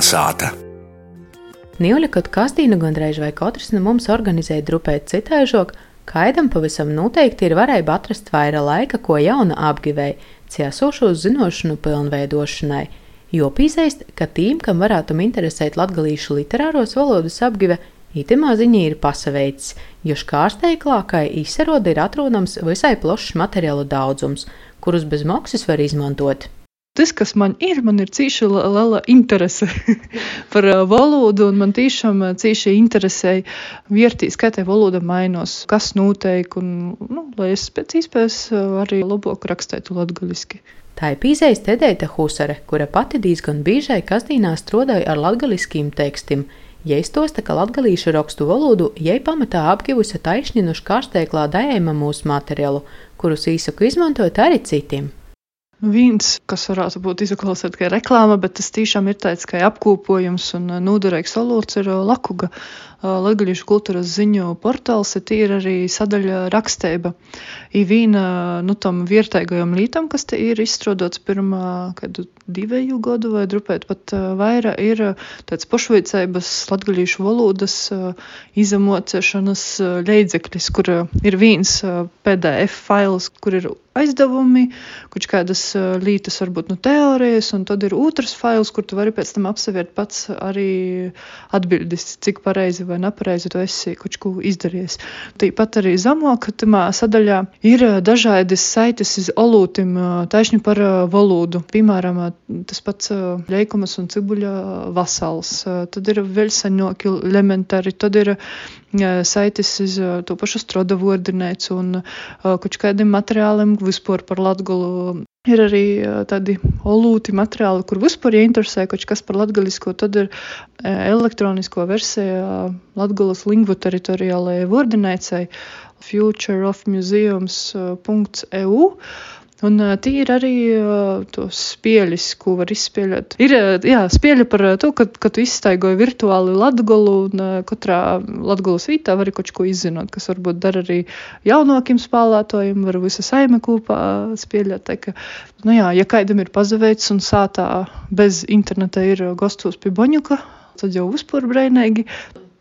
sāta. Nīļa, kad kastīna gandrīz vai katrs no mums organizēja drupēt citaižok, kaidam pavisam noteikti ir varēja atrast vairāk laika, ko jauna apgivēja, ciesošo zinošanu pilnveidošanai. Jo pīzēst, ka tīm, kam varētu interesēt latgalīšu literāros valodas apgive, itimā ziņā ir pasaveicis, jo škārsteiklākai izsaroda ir atrodams visai plašs materiālu daudzums, kurus bez maksas var izmantot. Tas, kas man ir, man ir cīši liela interese par valodu, un man tiešām cīši interesēja vērtīs, kā tā valoda mainos, kas notiek, un, nu, lai es pēc iespējas arī labāk rakstētu latgaliski. Tā ir pīzējis Tedeita Husare, kura pati diezgan biežai kastīnā strādāja ar latgaliskiem tekstiem. Ja iztosta, ka latgalīšu rakstu valodu, jai pamatā apgivusi taisninuši kārsteiklā dējama mūsu materiālu, kurus īsaku izmantot arī citiem. Viens, kas varētu būt izklausīts kā reklāma, bet tas tiešām ir tāds kā apkopojums un noderīgs valods, ir Lakuga Latvijas kultūras ziņu portāls, ir arī sadaļa raksteiba. Ir viena nu, tam vietējām lītam, kas te ir izstrādāts pirmā divu gadu vai drupēt pat vairāk, ir tāds pašveicības latgalīšu valodas izamocēšanas leidzeklis, kur ir viens PDF fails, kur ir aizdevumi, kurš kādas lītas varbūt no teorijas, un tad ir otrs fails, kur tu vari pēc tam apseviert pats arī atbildes, cik pareizi vai nepareizi tu esi kaut ko izdarījis. Tāpat arī zamok, tamā sadaļā ir dažādas saites iz olūtim taišņi par valodu. Piemēram, tas pats ļeikumas un cibuļa vasals. Tad ir vēl saņoki elementāri, tad ir saites iz to pašu stroda vordinēts un kaut kādiem materiāliem vispār par latgolu Ir arī tādi olūti materiāli, kur vispār ieinteresē kaut kas par latgalisko, tad ir elektronisko versiju Latgalas lingvu teritoriālajai vordinēcai futureofmuseums.eu. Un tie ir arī tos spēļus, ko var izspēlēt. Ir jā, spēļi par to, ka, ka tu izstaigoji virtuāli latgolu un katrā latgolas vītā var kaut ko izzinot, kas varbūt dara arī jaunākiem spēlētājiem, var visa saime kopā spēlēt. Tā, ka, nu jā, ja kādam ir pazaveicis un sātā bez interneta ir gostos pie Boņuka, tad jau vispār brēnīgi.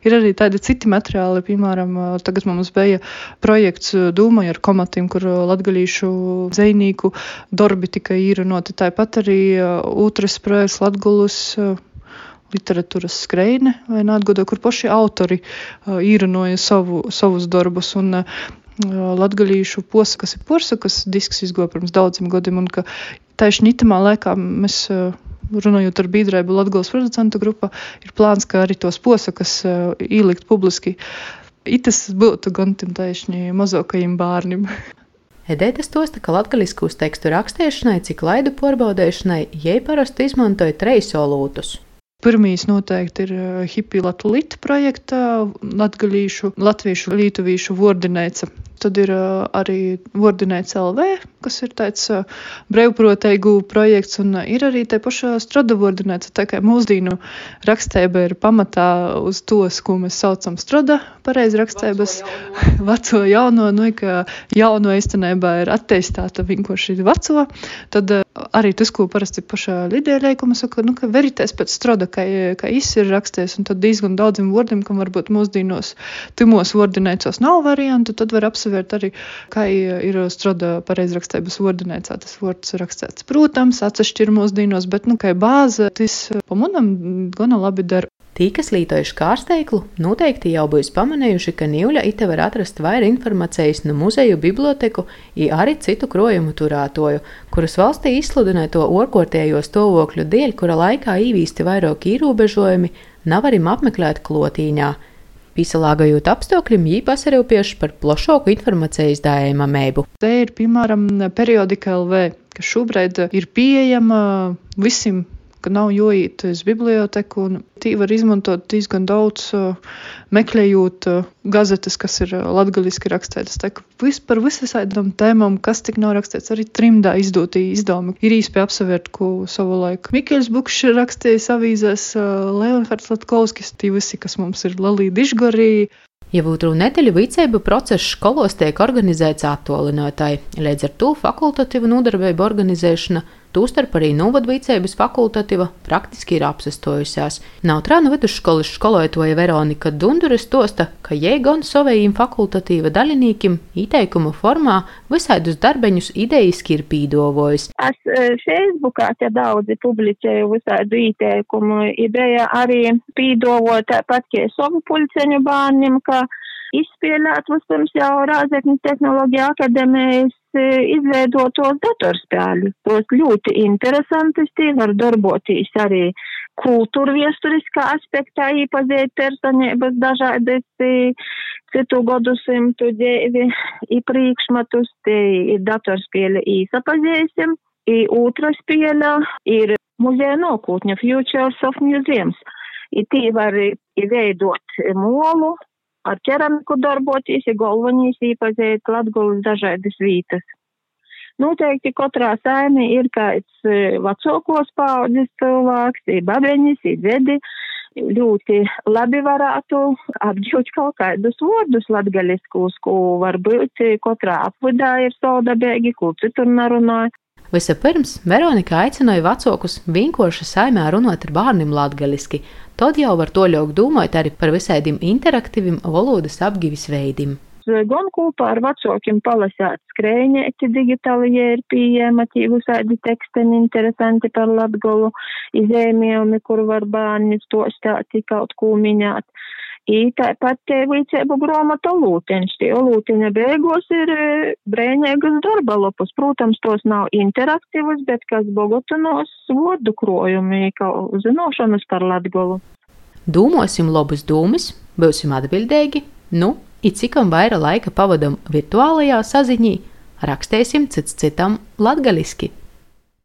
Ir arī tādi citi materiāli, piemēram, tagad mums bija projekts Dūmoja ar komatiem, kur latgalīšu zvejnieku darbi tika īrenoti. Tāpat arī otrs projekts Latgulus literatūras skreine vai neatgodo, kur paši autori īrenoja savu, savus darbus. Un, Latgalīšu posakas ir posakas, disks izgoja pirms daudziem gadiem, un ka tieši nitamā laikā mēs runājot ar biedrību Latvijas producentu grupu, ir plāns, ka arī tos posakas uh, ielikt publiski. Itas būtu gan tam taisni mazākajiem bērniem. Edēta stosta, ka latgaliskus tekstu rakstīšanai, cik laidu porbaudēšanai, jai parasti izmantoja treisolūtus. Pirmīs noteikti ir Hipija Latvijas projekta, latgalīšu, latviešu, lietuvīšu vordinēca Tad ir arī Vordinēts LV, kas ir tāds brīvprotēgu projekts, un ir arī te pašā strada Vordinēts. Tā kā mūsdīnu rakstēba ir pamatā uz tos, ko mēs saucam strada pareizi rakstēbas, veco jauno, nu, ka jauno īstenībā ir atteistāta vienkārši veco. Tad arī tas, ko parasti pašā lidēļēkuma saka, nu, ka verities pēc strada, kā, kā īsi ir rakstējis, un tad diezgan daudziem vārdiem, kam varbūt mūsdīnos timos Vordinēcos nav variantu, tad var apsvērt uzsvērt arī, kā ir strādā pareizrakstības ordinēcā tas vārds rakstīts. Protams, atsevišķi ir mūsdienos, bet, nu, kā bāze, tas pamanam gana labi dara. Tī, kas lietojuši kārsteiklu, noteikti jau būs pamanījuši, ka Nīļa ite var atrast vairāk informācijas no muzeju biblioteku, arī citu krojumu turētoju, kurus valstī izsludināja to orkortējo stāvokļu dēļ, kura laikā īvīsti vairāk ierobežojumi, nav arī apmeklēt klotīņā. Pisalāgajot apstākļiem, jī pasarūpieši par plašāku informācijas dājumamību. Te ir, piemēram, periodika LV, kas šobrīd ir pieejama visiem ka nav jāiet uz biblioteku, un tī var izmantot diezgan daudz, meklējot gazetes, kas ir rakstītas. Tā kā vis, par visām tēmām, kas tik nav rakstīts, arī trimdā izdotī izdevumi ir īsti apsevērt, ko savu laiku Mikls Bukšs rakstījis avīzēs, Leonhards Latkovskis, tī visi, kas mums ir Lalī Dižgorī. Jau otru nedēļu vicēbu process skolos tiek organizēts attālinātāji, līdz ar to fakultatīvu nodarbību organizēšana tūstarp arī novadvīcības fakultatīva praktiski ir apsastojusies. Nautrāna vidusskolas skolotoja Veronika Dunduris tosta, ka jēgon savējiem fakultatīva daļinīkim ieteikumu formā visādus darbeņus idejiski ir pīdovojis. Es e, Facebookā te daudzi publicēju visādu ieteikumu, ideja arī pīdovot tāpat, kā savu pulceņu bērniem, ka izspēlēt vispirms jau Rāzekņas tehnoloģija akadēmijas izveidotos datorspēļus. Tos ļoti interesanti, tie var darboties arī kultūra viesturiskā aspektā, īpazīt personības dažādas e, citu gadsimtu dēvi, īpriekšmatus, tie ir datorspēļi īsapazēsim. I otra spēle ir muzeja nokūtņa Futures of Museums. I tī var veidot molu, ar ķeramiku darboties, ja galvenīs īpazēt Latgulas dažādas vītas. Noteikti katrā saimē ir kāds e, vecākos paudzes cilvēks, ir babeņas, ir dzedi, ļoti labi varētu apģūt kaut kādus vārdus latgaliskus, ko varbūt katrā apvidā ir saudabēgi, ko citur nerunāja. Vispirms Veronika aicināja vecākus vienkārši saimē runāt ar bērniem latgaliski, tad jau var to ļaut domāt arī par visādiem interaktīviem valodas apgivis veidiem. Gan kopā ar vecākiem palasīt skrējņēti digitāli, ja ir pieejama tie visādi teksteni interesanti par latgolu, izēmējumi, kur var bērni stostāt, kaut ko minēt. I tāpat te vicēbu grāmata lūteņš. Tie lūteņa beigos ir e, brēņēgas darba lapus. Protams, tos nav interaktīvas, bet kas bogotinos vodu krojumi, kā zinošanas par latgolu. Dūmosim labus dūmus, būsim atbildīgi, nu, it cikam vaira laika pavadam virtuālajā saziņī, rakstēsim cits citam latgaliski.